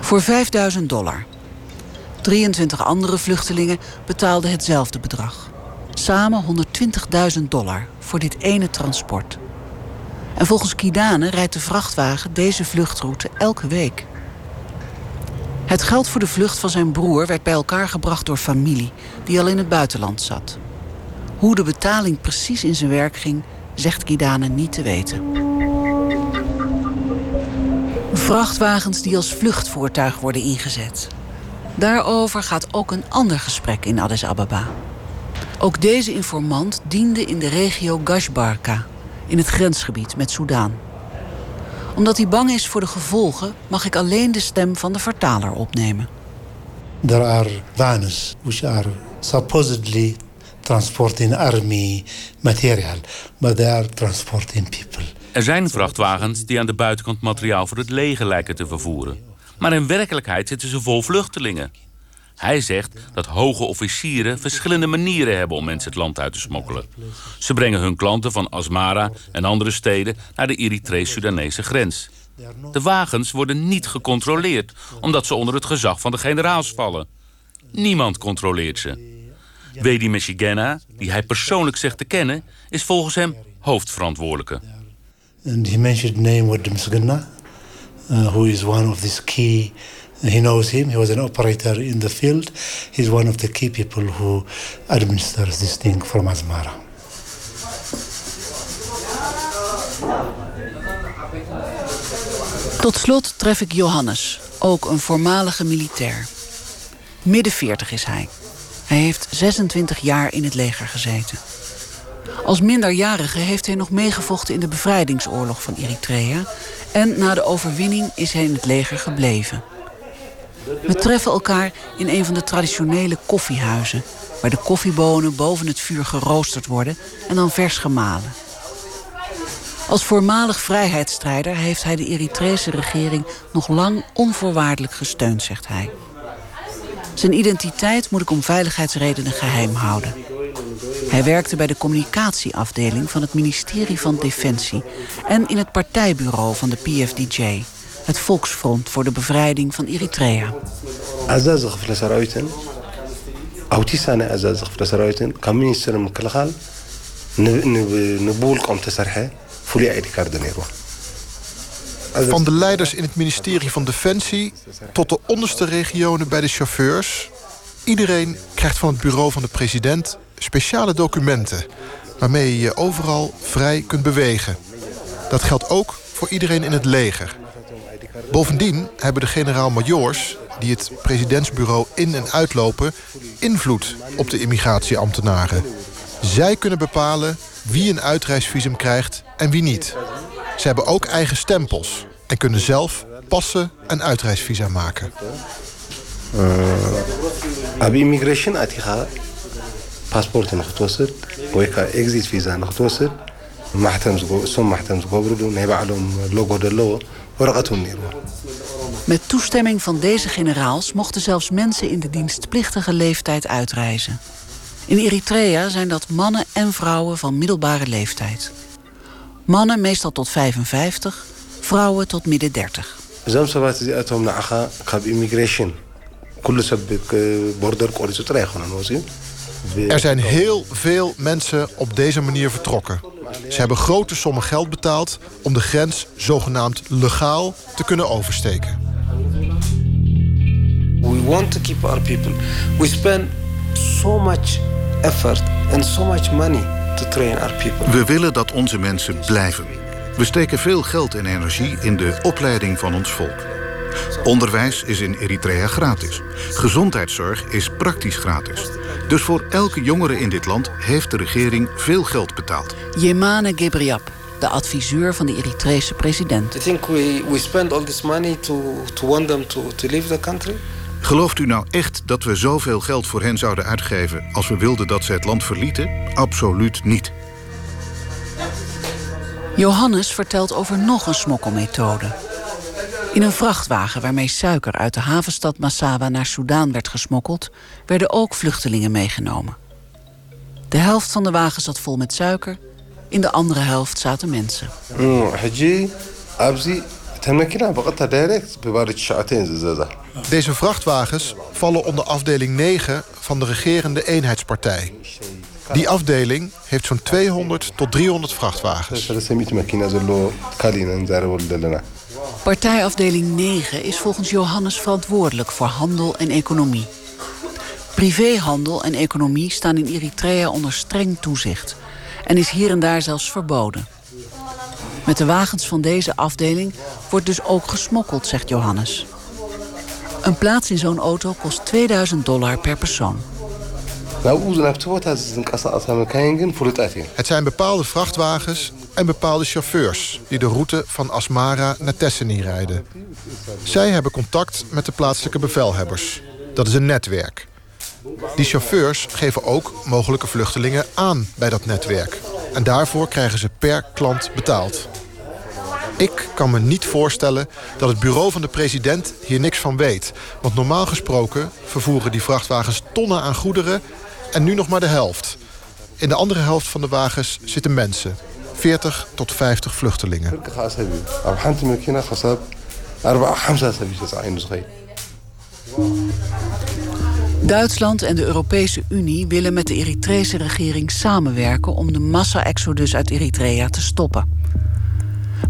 Voor 5000 dollar. 23 andere vluchtelingen betaalden hetzelfde bedrag. Samen 120.000 dollar voor dit ene transport. En volgens Kidane rijdt de vrachtwagen deze vluchtroute elke week. Het geld voor de vlucht van zijn broer werd bij elkaar gebracht door familie die al in het buitenland zat. Hoe de betaling precies in zijn werk ging, zegt Kidane niet te weten. Vrachtwagens die als vluchtvoertuig worden ingezet. Daarover gaat ook een ander gesprek in Addis Ababa. Ook deze informant diende in de regio Gashbarka, in het grensgebied met Soudaan. Omdat hij bang is voor de gevolgen, mag ik alleen de stem van de vertaler opnemen. There are vans which are supposedly transporting army material, but they are transporting people. Er zijn vrachtwagens die aan de buitenkant materiaal voor het leger lijken te vervoeren. Maar in werkelijkheid zitten ze vol vluchtelingen. Hij zegt dat hoge officieren verschillende manieren hebben om mensen het land uit te smokkelen. Ze brengen hun klanten van Asmara en andere steden naar de Eritrees-Sudanese grens. De wagens worden niet gecontroleerd, omdat ze onder het gezag van de generaals vallen. Niemand controleert ze. Wedi Meshigena, die hij persoonlijk zegt te kennen, is volgens hem hoofdverantwoordelijke. Name with Msgana, uh, who is one of these key. He knows him. He was an operator in the field. He's one of the key people who administers this thing from Asmara. Tot slot tref ik Johannes, ook een voormalige militair. Midden 40 is hij. Hij heeft 26 jaar in het leger gezeten. Als minderjarige heeft hij nog meegevochten in de bevrijdingsoorlog van Eritrea. En na de overwinning is hij in het leger gebleven. We treffen elkaar in een van de traditionele koffiehuizen... waar de koffiebonen boven het vuur geroosterd worden en dan vers gemalen. Als voormalig vrijheidsstrijder heeft hij de Eritrese regering nog lang onvoorwaardelijk gesteund, zegt hij. Zijn identiteit moet ik om veiligheidsredenen geheim houden. Hij werkte bij de communicatieafdeling van het ministerie van Defensie... en in het partijbureau van de PFDJ, het Volksfront voor de Bevrijding van Eritrea. أعزاز غفلة سراويتن أو تيسانة أعزاز غفلة سراويتن كم minister المكلخال نبول قوم تسرحة Van de leiders in het ministerie van Defensie tot de onderste regionen bij de chauffeurs. Iedereen krijgt van het bureau van de president speciale documenten... waarmee je je overal vrij kunt bewegen. Dat geldt ook voor iedereen in het leger. Bovendien hebben de generaal-majoors, die het presidentsbureau in en uitlopen, invloed op de immigratieambtenaren. Zij kunnen bepalen wie een uitreisvisum krijgt en wie niet. Ze hebben ook eigen stempels en kunnen zelf passen en uitreisvisa maken. Heb immigration uitgegaan? Paspoort in het ويكا اكزيت فيزا نخت وصل محتم زغو سم محتم logo met toestemming van deze generaals mochten zelfs mensen in de dienstplichtige leeftijd uitreizen. In Eritrea zijn dat mannen en vrouwen van middelbare leeftijd. Mannen meestal tot 55, vrouwen tot midden 30. Er zijn heel veel mensen op deze manier vertrokken. Ze hebben grote sommen geld betaald om de grens zogenaamd legaal te kunnen oversteken. We want to keep our people. We spend so much effort and so much money to train our people. We willen dat onze mensen blijven. We steken veel geld en energie in de opleiding van ons volk. Onderwijs is in Eritrea gratis. Gezondheidszorg is praktisch gratis. Dus voor elke jongere in dit land heeft de regering veel geld betaald. Yemane Gebriab, de adviseur van de Eritrese president. Do you think we, we spend all this money to, to want them to, to leave the country? Gelooft u nou echt dat we zoveel geld voor hen zouden uitgeven... als we wilden dat ze het land verlieten? Absoluut niet. Johannes vertelt over nog een smokkelmethode. In een vrachtwagen waarmee suiker uit de havenstad Massawa naar Soudaan werd gesmokkeld, werden ook vluchtelingen meegenomen. De helft van de wagen zat vol met suiker, in de andere helft zaten mensen. Deze vrachtwagens vallen onder afdeling 9 van de regerende eenheidspartij. Die afdeling heeft zo'n 200 tot 300 vrachtwagens. Partijafdeling 9 is volgens Johannes verantwoordelijk voor handel en economie. Privéhandel en economie staan in Eritrea onder streng toezicht en is hier en daar zelfs verboden. Met de wagens van deze afdeling wordt dus ook gesmokkeld, zegt Johannes. Een plaats in zo'n auto kost 2000 dollar per persoon. Het zijn bepaalde vrachtwagens en bepaalde chauffeurs... die de route van Asmara naar Tesseni rijden. Zij hebben contact met de plaatselijke bevelhebbers. Dat is een netwerk. Die chauffeurs geven ook mogelijke vluchtelingen aan bij dat netwerk. En daarvoor krijgen ze per klant betaald. Ik kan me niet voorstellen dat het bureau van de president hier niks van weet. Want normaal gesproken vervoeren die vrachtwagens tonnen aan goederen en nu nog maar de helft. In de andere helft van de wagens zitten mensen. 40 tot 50 vluchtelingen. Duitsland en de Europese Unie willen met de Eritrese regering samenwerken om de massa-exodus uit Eritrea te stoppen.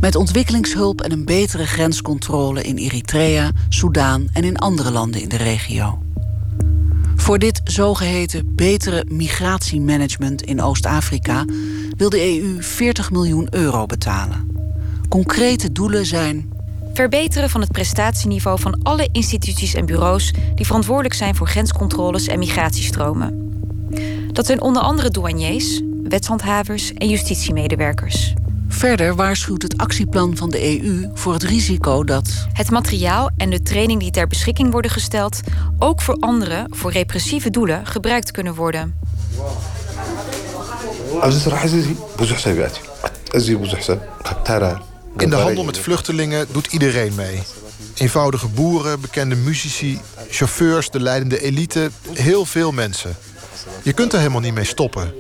Met ontwikkelingshulp en een betere grenscontrole in Eritrea, Soudaan en in andere landen in de regio. Voor dit zogeheten betere migratiemanagement in Oost-Afrika wil de EU 40 miljoen euro betalen. Concrete doelen zijn Verbeteren van het prestatieniveau van alle instituties en bureaus die verantwoordelijk zijn voor grenscontroles en migratiestromen. Dat zijn onder andere douaniers, wetshandhavers en justitiemedewerkers. Verder waarschuwt het actieplan van de EU voor het risico dat. Het materiaal en de training die ter beschikking worden gesteld. ook voor anderen, voor repressieve doelen, gebruikt kunnen worden. In de handel met vluchtelingen doet iedereen mee. Eenvoudige boeren, bekende muzici, chauffeurs, de leidende elite, heel veel mensen. Je kunt er helemaal niet mee stoppen.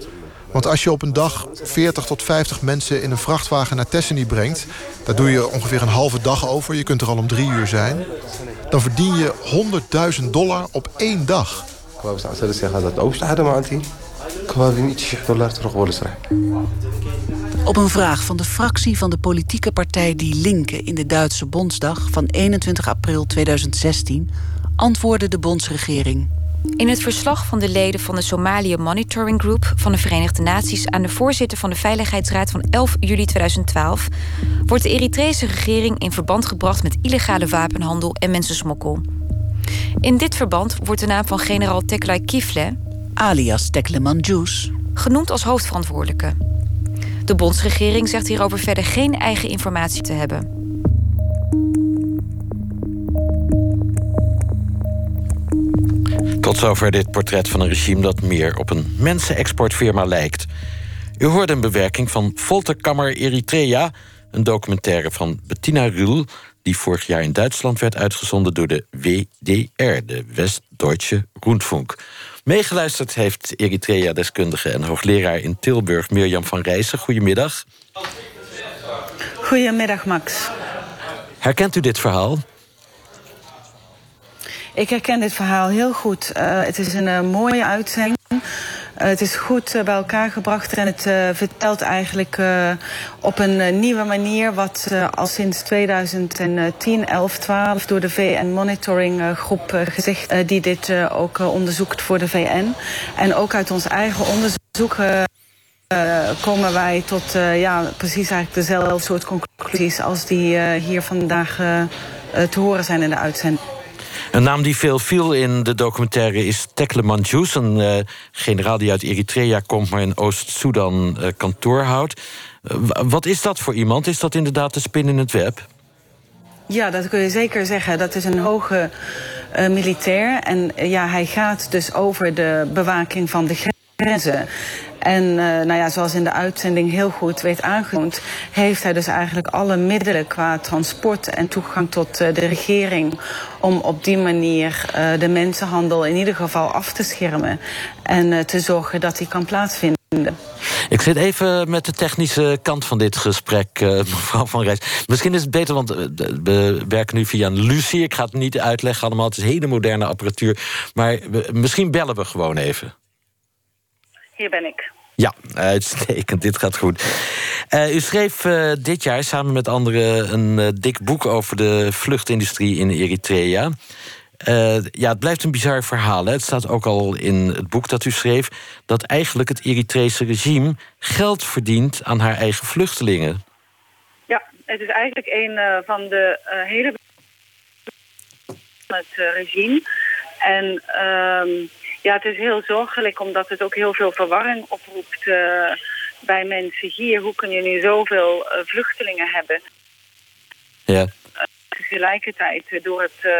Want als je op een dag 40 tot 50 mensen in een vrachtwagen naar Tessinie brengt... daar doe je ongeveer een halve dag over, je kunt er al om drie uur zijn... dan verdien je 100.000 dollar op één dag. Op een vraag van de fractie van de politieke partij Die Linke... in de Duitse Bondsdag van 21 april 2016 antwoordde de bondsregering... In het verslag van de leden van de Somalië Monitoring Group van de Verenigde Naties aan de voorzitter van de Veiligheidsraad van 11 juli 2012 wordt de Eritrese regering in verband gebracht met illegale wapenhandel en mensensmokkel. In dit verband wordt de naam van generaal Teklai Kifle, alias Tekle Manjus, genoemd als hoofdverantwoordelijke. De bondsregering zegt hierover verder geen eigen informatie te hebben. Tot zover dit portret van een regime dat meer op een mensenexportfirma lijkt. U hoorde een bewerking van Folterkammer Eritrea, een documentaire van Bettina Ruhl, die vorig jaar in Duitsland werd uitgezonden door de WDR, de West-Deutsche Rundfunk. Meegeluisterd heeft Eritrea-deskundige en hoogleraar in Tilburg Mirjam van Rijssen. Goedemiddag. Goedemiddag, Max. Herkent u dit verhaal? Ik herken dit verhaal heel goed. Uh, het is een uh, mooie uitzending. Uh, het is goed bij elkaar gebracht en het vertelt eigenlijk op een nieuwe manier wat al sinds 2010, 11, 12 door de VN Monitoring Groep gezegd, die dit ook onderzoekt voor de VN. En ook uit ons eigen onderzoek komen wij tot ja, precies eigenlijk dezelfde soort conclusies als die hier vandaag te horen zijn in de uitzending. Een naam die veel viel in de documentaire is Tekle Manjus, een uh, generaal die uit Eritrea komt, maar in Oost-Soedan uh, kantoor houdt. Uh, wat is dat voor iemand? Is dat inderdaad de spin in het web? Ja, dat kun je zeker zeggen. Dat is een hoge militair. En ja, hij gaat dus over de bewaking van de grenzen. En uh, nou ja, zoals in de uitzending heel goed werd aangetoond, heeft hij dus eigenlijk alle middelen qua transport en toegang tot uh, de regering om op die manier uh, de mensenhandel in ieder geval af te schermen en te zorgen dat die kan plaatsvinden. Ik zit even met de technische kant van dit gesprek, mevrouw Van Rijs. Misschien is het beter, want we werken nu via Lucie. Ik ga het niet uitleggen allemaal, het is hele moderne apparatuur. Maar misschien bellen we gewoon even. Hier ben ik. Ja, uitstekend. Dit gaat goed. Uh, u schreef uh, dit jaar samen met anderen een uh, dik boek over de vluchtindustrie in Eritrea. ja, het blijft een bizar verhaal. Hè? Het staat ook al in het boek dat u schreef... dat eigenlijk het Eritrese regime geld verdient aan haar eigen vluchtelingen. Ja, het is eigenlijk een van de hele... het regime. En... Ja, het is heel zorgelijk omdat het ook heel veel verwarring oproept uh, bij mensen hier. Hoe kun je nu zoveel uh, vluchtelingen hebben? Ja. Uh, tegelijkertijd door het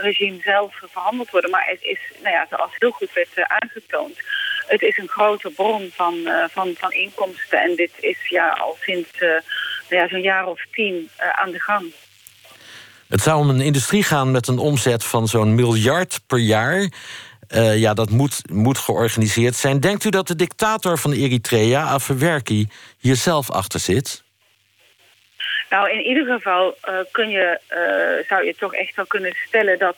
regime zelf verhandeld worden. Maar het is, nou ja, zoals heel goed werd aangetoond... het is een grote bron van, van, van inkomsten. En dit is ja, al sinds nou ja, zo'n jaar of tien aan de gang. Het zou om een industrie gaan met een omzet van zo'n miljard per jaar... Uh, ja, dat moet, moet georganiseerd zijn. Denkt u dat de dictator van Eritrea, Afwerki, hier zelf achter zit? Nou, in ieder geval uh, kun je, uh, zou je toch echt wel kunnen stellen dat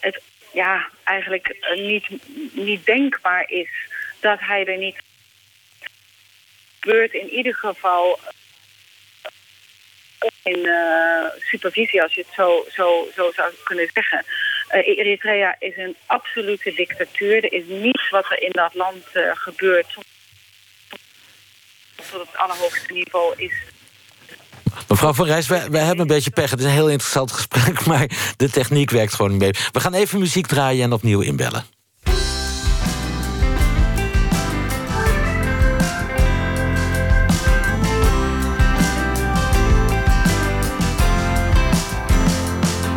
het ja, eigenlijk niet, niet denkbaar is dat hij er niet gebeurt. In ieder geval in supervisie, als je het zo, zo, zo zou kunnen zeggen. Uh, Eritrea is een absolute dictatuur. Er is niets wat er in dat land uh, gebeurt tot het allerhoogste niveau is. Mevrouw Van Rijs, wij, wij, hebben een beetje pech. Het is een heel interessant gesprek, maar de techniek werkt gewoon niet mee. We gaan even muziek draaien en opnieuw inbellen.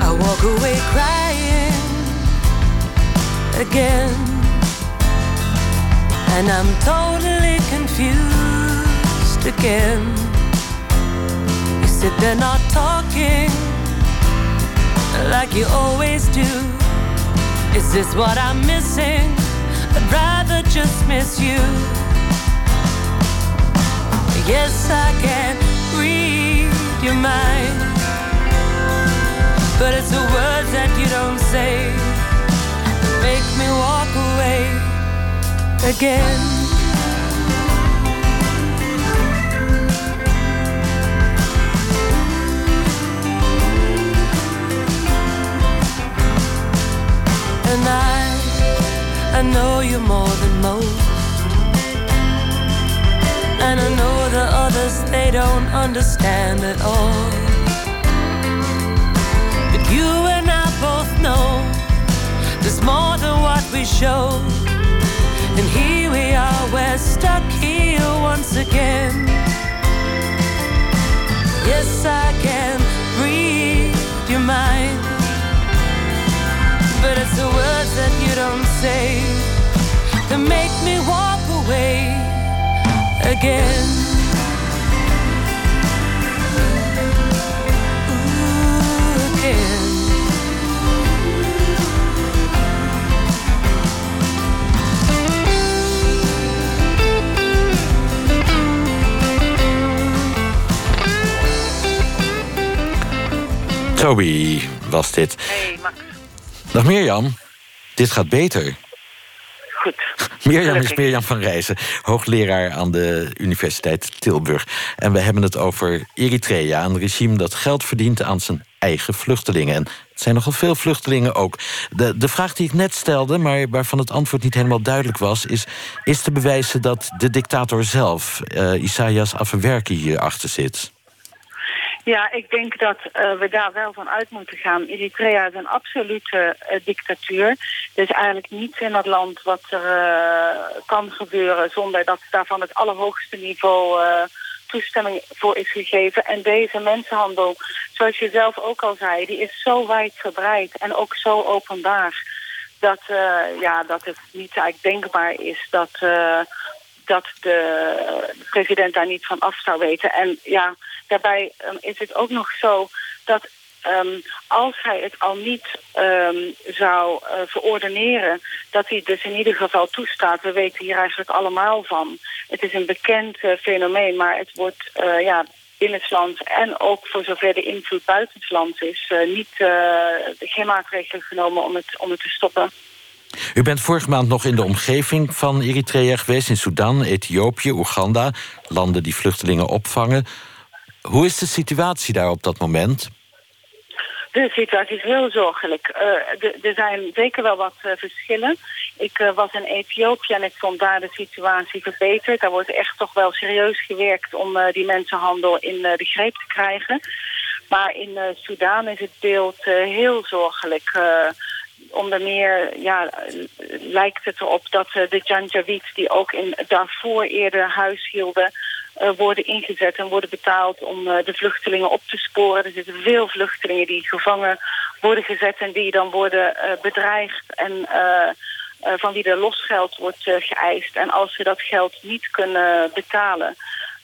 I walk away crying again. And I'm totally confused again. You sit there not talking like you always do. Is this what I'm missing? I'd rather just miss you. Yes, I can read your mind, but it's the words that you don't say make me walk away again. And I, I know you more than most. And I know the others, they don't understand at all. But you and I both know there's more than what we show. And here we are, we're stuck here once again. Yes, I can read your mind. But it's the words that you don't say that make me walk away again. Toby was dit. Hey, Max. Dag Mirjam. Dit gaat beter. Goed. Mirjam is. Mirjam van Rijzen, hoogleraar aan de Universiteit Tilburg. En we hebben het over Eritrea, een regime dat geld verdient aan zijn eigen vluchtelingen. En het zijn nogal veel vluchtelingen ook. De, de vraag die ik net stelde, maar waarvan het antwoord niet helemaal duidelijk was, is: is te bewijzen dat de dictator zelf, eh, Isaias Afewerki, hierachter zit? Ja, ik denk dat eh, we daar wel van uit moeten gaan. Eritrea is een absolute eh, dictatuur. Er is eigenlijk niets in het land wat er eh, kan gebeuren zonder dat daar van het allerhoogste niveau toestemming voor is gegeven. En deze mensenhandel, zoals je zelf ook al zei, die is zo wijdverbreid en ook zo openbaar. Dat, ja, dat het niet eigenlijk denkbaar is dat, dat de president daar niet van af zou weten. En ja, daarbij ehm, is het ook nog zo dat ehm, als hij het al niet ehm, zou eh, verordeneren, dat hij dus in ieder geval toestaat. We weten hier eigenlijk allemaal van. Het is een bekend eh, fenomeen, maar het wordt eh, ja, binnenlands en ook voor zover de invloed buitenslands is, niet, geen maatregelen genomen om het, om het te stoppen. U bent vorige maand nog in de omgeving van Eritrea geweest, in Sudan, Ethiopië, Oeganda, landen die vluchtelingen opvangen. Hoe is de situatie daar op dat moment? De situatie is heel zorgelijk. Eh, er zijn zeker wel wat eh, verschillen. Ik eh, was in Ethiopië en ik vond daar de situatie verbeterd. Daar wordt echt toch wel serieus gewerkt om die mensenhandel in de greep te krijgen. Maar in Soedan is het beeld heel zorgelijk. Onder meer ja, lijkt het erop dat eh, de Janjaweed, die ook in daarvoor eerder huis hielden, eh, worden ingezet en worden betaald om eh, de vluchtelingen op te sporen. Er zitten veel vluchtelingen die gevangen worden gezet en die dan worden bedreigd en van wie er losgeld wordt geëist. En als ze dat geld niet kunnen betalen,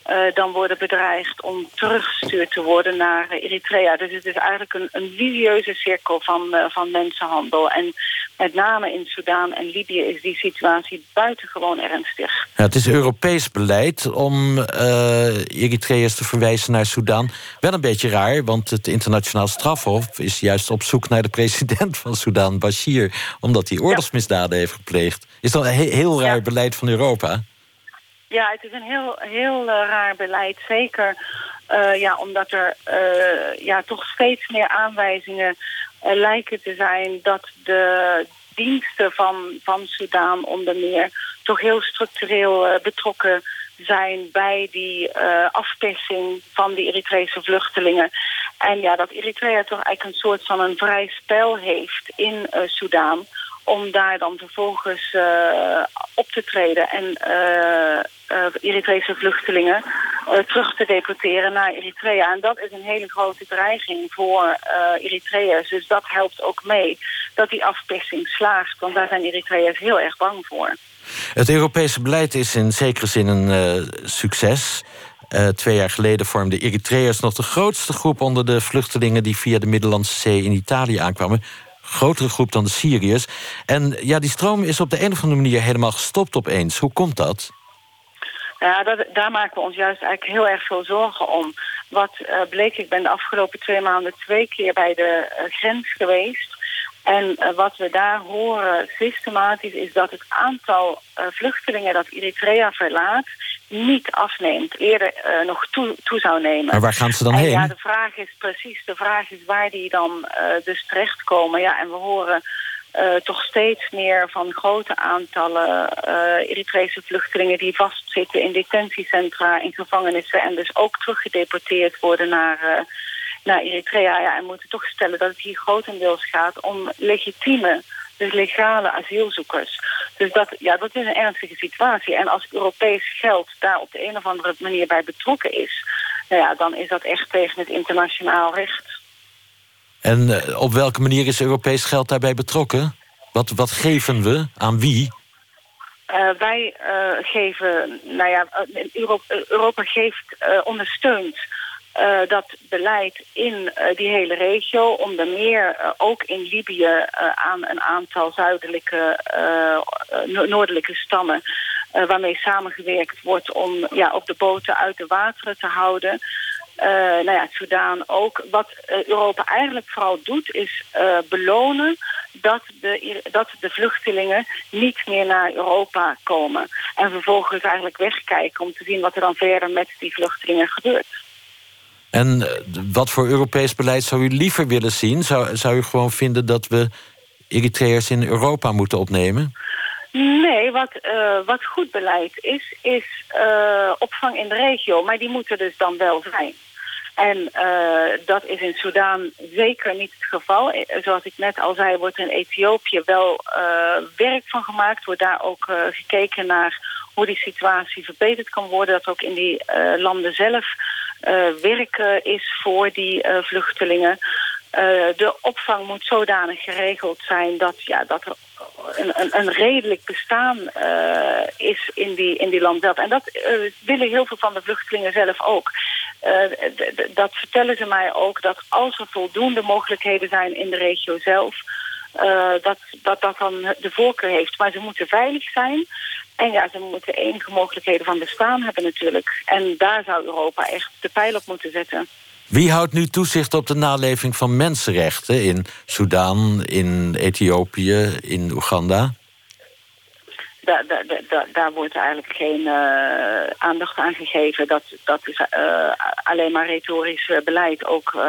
eh, dan worden bedreigd om teruggestuurd te worden naar Eritrea. Dus het is eigenlijk een, een cirkel van, eh, van mensenhandel. En met name in Soedan en Libië is die situatie buitengewoon ernstig. Ja, het is Europees beleid om eh Eritreërs te verwijzen naar Sudan. Wel een beetje raar, want het internationaal strafhof is juist op zoek naar de president van Sudan, Bashir, omdat hij oorlogsmisdaden heeft gepleegd. Is dat een he- heel raar beleid van Europa? Ja, het is een heel, heel eh, raar beleid. Zeker eh, ja, omdat er eh, ja, toch steeds meer aanwijzingen lijken te zijn dat de diensten van, van Soudaan onder meer toch heel structureel betrokken zijn bij die eh, afpersing van die Eritrese vluchtelingen. En ja, dat Eritrea toch eigenlijk een soort van een vrij spel heeft in eh Soudaan om daar dan vervolgens eh, op te treden en eh, Eritrese vluchtelingen terug te deporteren naar Eritrea. En dat is een hele grote dreiging voor Eritreërs. Dus dat helpt ook mee dat die afpersing slaagt. Want daar zijn Eritreërs heel erg bang voor. Het Europese beleid is in zekere zin een succes. Twee jaar geleden vormden Eritreërs nog de grootste groep onder de vluchtelingen die via de Middellandse Zee in Italië aankwamen. Grotere groep dan de Syriërs. En ja, die stroom is op de een of andere manier helemaal gestopt opeens. Hoe komt dat? Ja, dat, daar maken we ons juist eigenlijk heel erg veel zorgen om. Wat eh, bleek, ik ben de afgelopen twee maanden twee keer bij de eh, grens geweest. En eh, wat we daar horen systematisch is dat het aantal eh, vluchtelingen dat Eritrea verlaat niet afneemt. Eerder eh, nog toe, toe zou nemen. Maar waar gaan ze dan en heen? Ja, de vraag is precies, de vraag is waar die dan dus terechtkomen. Ja, en we horen toch steeds meer van grote aantallen Eritrese vluchtelingen die vastzitten in detentiecentra, in gevangenissen en dus ook teruggedeporteerd worden naar, naar Eritrea. Ja, en moeten toch stellen dat het hier grotendeels gaat om legitieme, dus legale asielzoekers. Dus dat, ja, dat is een ernstige situatie. En als Europees geld daar op de een of andere manier bij betrokken is, nou ja, dan is dat echt tegen het internationaal recht. En uh, op welke manier is Europees geld daarbij betrokken? Wat, wat geven we aan wie? Uh, wij uh, geven, nou ja, Europa, Europa geeft, ondersteunt dat beleid in die hele regio. Onder meer ook in Libië aan een aantal zuidelijke, noordelijke stammen. waarmee samengewerkt wordt om ja, ook de boten uit de wateren te houden. Nou ja, Soudaan ook. Wat Europa eigenlijk vooral doet, is belonen dat de, dat de vluchtelingen niet meer naar Europa komen. En vervolgens eigenlijk wegkijken om te zien wat er dan verder met die vluchtelingen gebeurt. En wat voor Europees beleid zou u liever willen zien? Zou, zou u gewoon vinden dat we Eritreërs in Europa moeten opnemen? Nee, wat, uh, wat goed beleid is, is uh, opvang in de regio. Maar die moeten dus dan wel zijn. En dat is in Soudaan zeker niet het geval. Zoals ik net al zei, wordt in Ethiopië wel werk van gemaakt. Wordt daar ook gekeken naar hoe die situatie verbeterd kan worden. Dat ook in die landen zelf werk is voor die vluchtelingen. de opvang moet zodanig geregeld zijn dat, ja, dat er een, een, een redelijk bestaan is in die, in die land. En dat willen heel veel van de vluchtelingen zelf ook. Dat vertellen ze mij ook, dat als er voldoende mogelijkheden zijn in de regio zelf... dat, dat dat dan de voorkeur heeft. Maar ze moeten veilig zijn. En ja, ze moeten enige mogelijkheden van bestaan hebben natuurlijk. En daar zou Europa echt de pijl op moeten zetten. Wie houdt nu toezicht op de naleving van mensenrechten in Soedan, in Ethiopië, in Oeganda? Daar, daar, daar, daar wordt eigenlijk geen uh, aandacht aan gegeven. Dat, dat is uh, alleen maar retorisch beleid. Ook uh,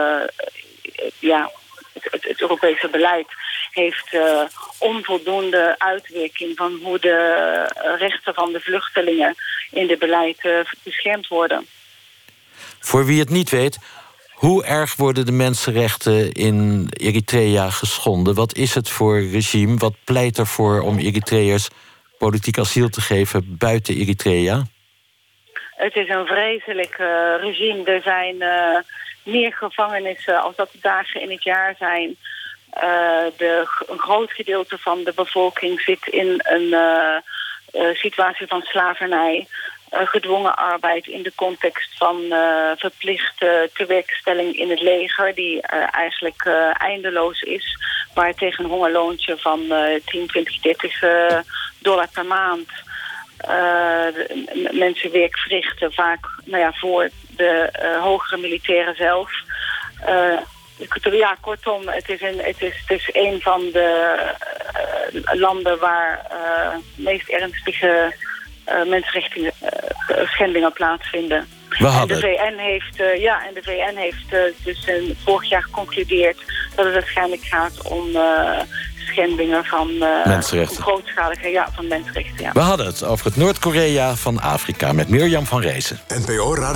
ja, het, het, het, Europese beleid heeft onvoldoende uitwerking van hoe de rechten van de vluchtelingen in het beleid beschermd worden. Voor wie het niet weet, hoe erg worden de mensenrechten in Eritrea geschonden? Wat is het voor regime? Wat pleit ervoor om Eritreërs politiek asiel te geven buiten Eritrea? Het is een vreselijk uh, regime. Er zijn meer gevangenissen als dat de dagen in het jaar zijn. Uh, de, een groot gedeelte van de bevolking zit in een situatie van slavernij. Eh, gedwongen arbeid in de context van verplichte tewerkstelling in het leger... die eigenlijk eindeloos is, waar tegen een hongerloontje van 10, 20, 30 dollar per maand... mensen werk verrichten, vaak nou ja, voor de hogere militairen zelf... Ja, kortom, het is, een, het, is, het is een van de landen waar uh, meest ernstige uh, mensenrechten uh, schendingen plaatsvinden. We hadden. En de VN heeft, uh, ja, en de VN heeft dus vorig jaar geconcludeerd dat het waarschijnlijk gaat om schendingen van mensenrechten. grootschalige ja, van mensenrechten. Ja. We hadden het over het Noord-Korea van Afrika met Mirjam van Rezen. NPO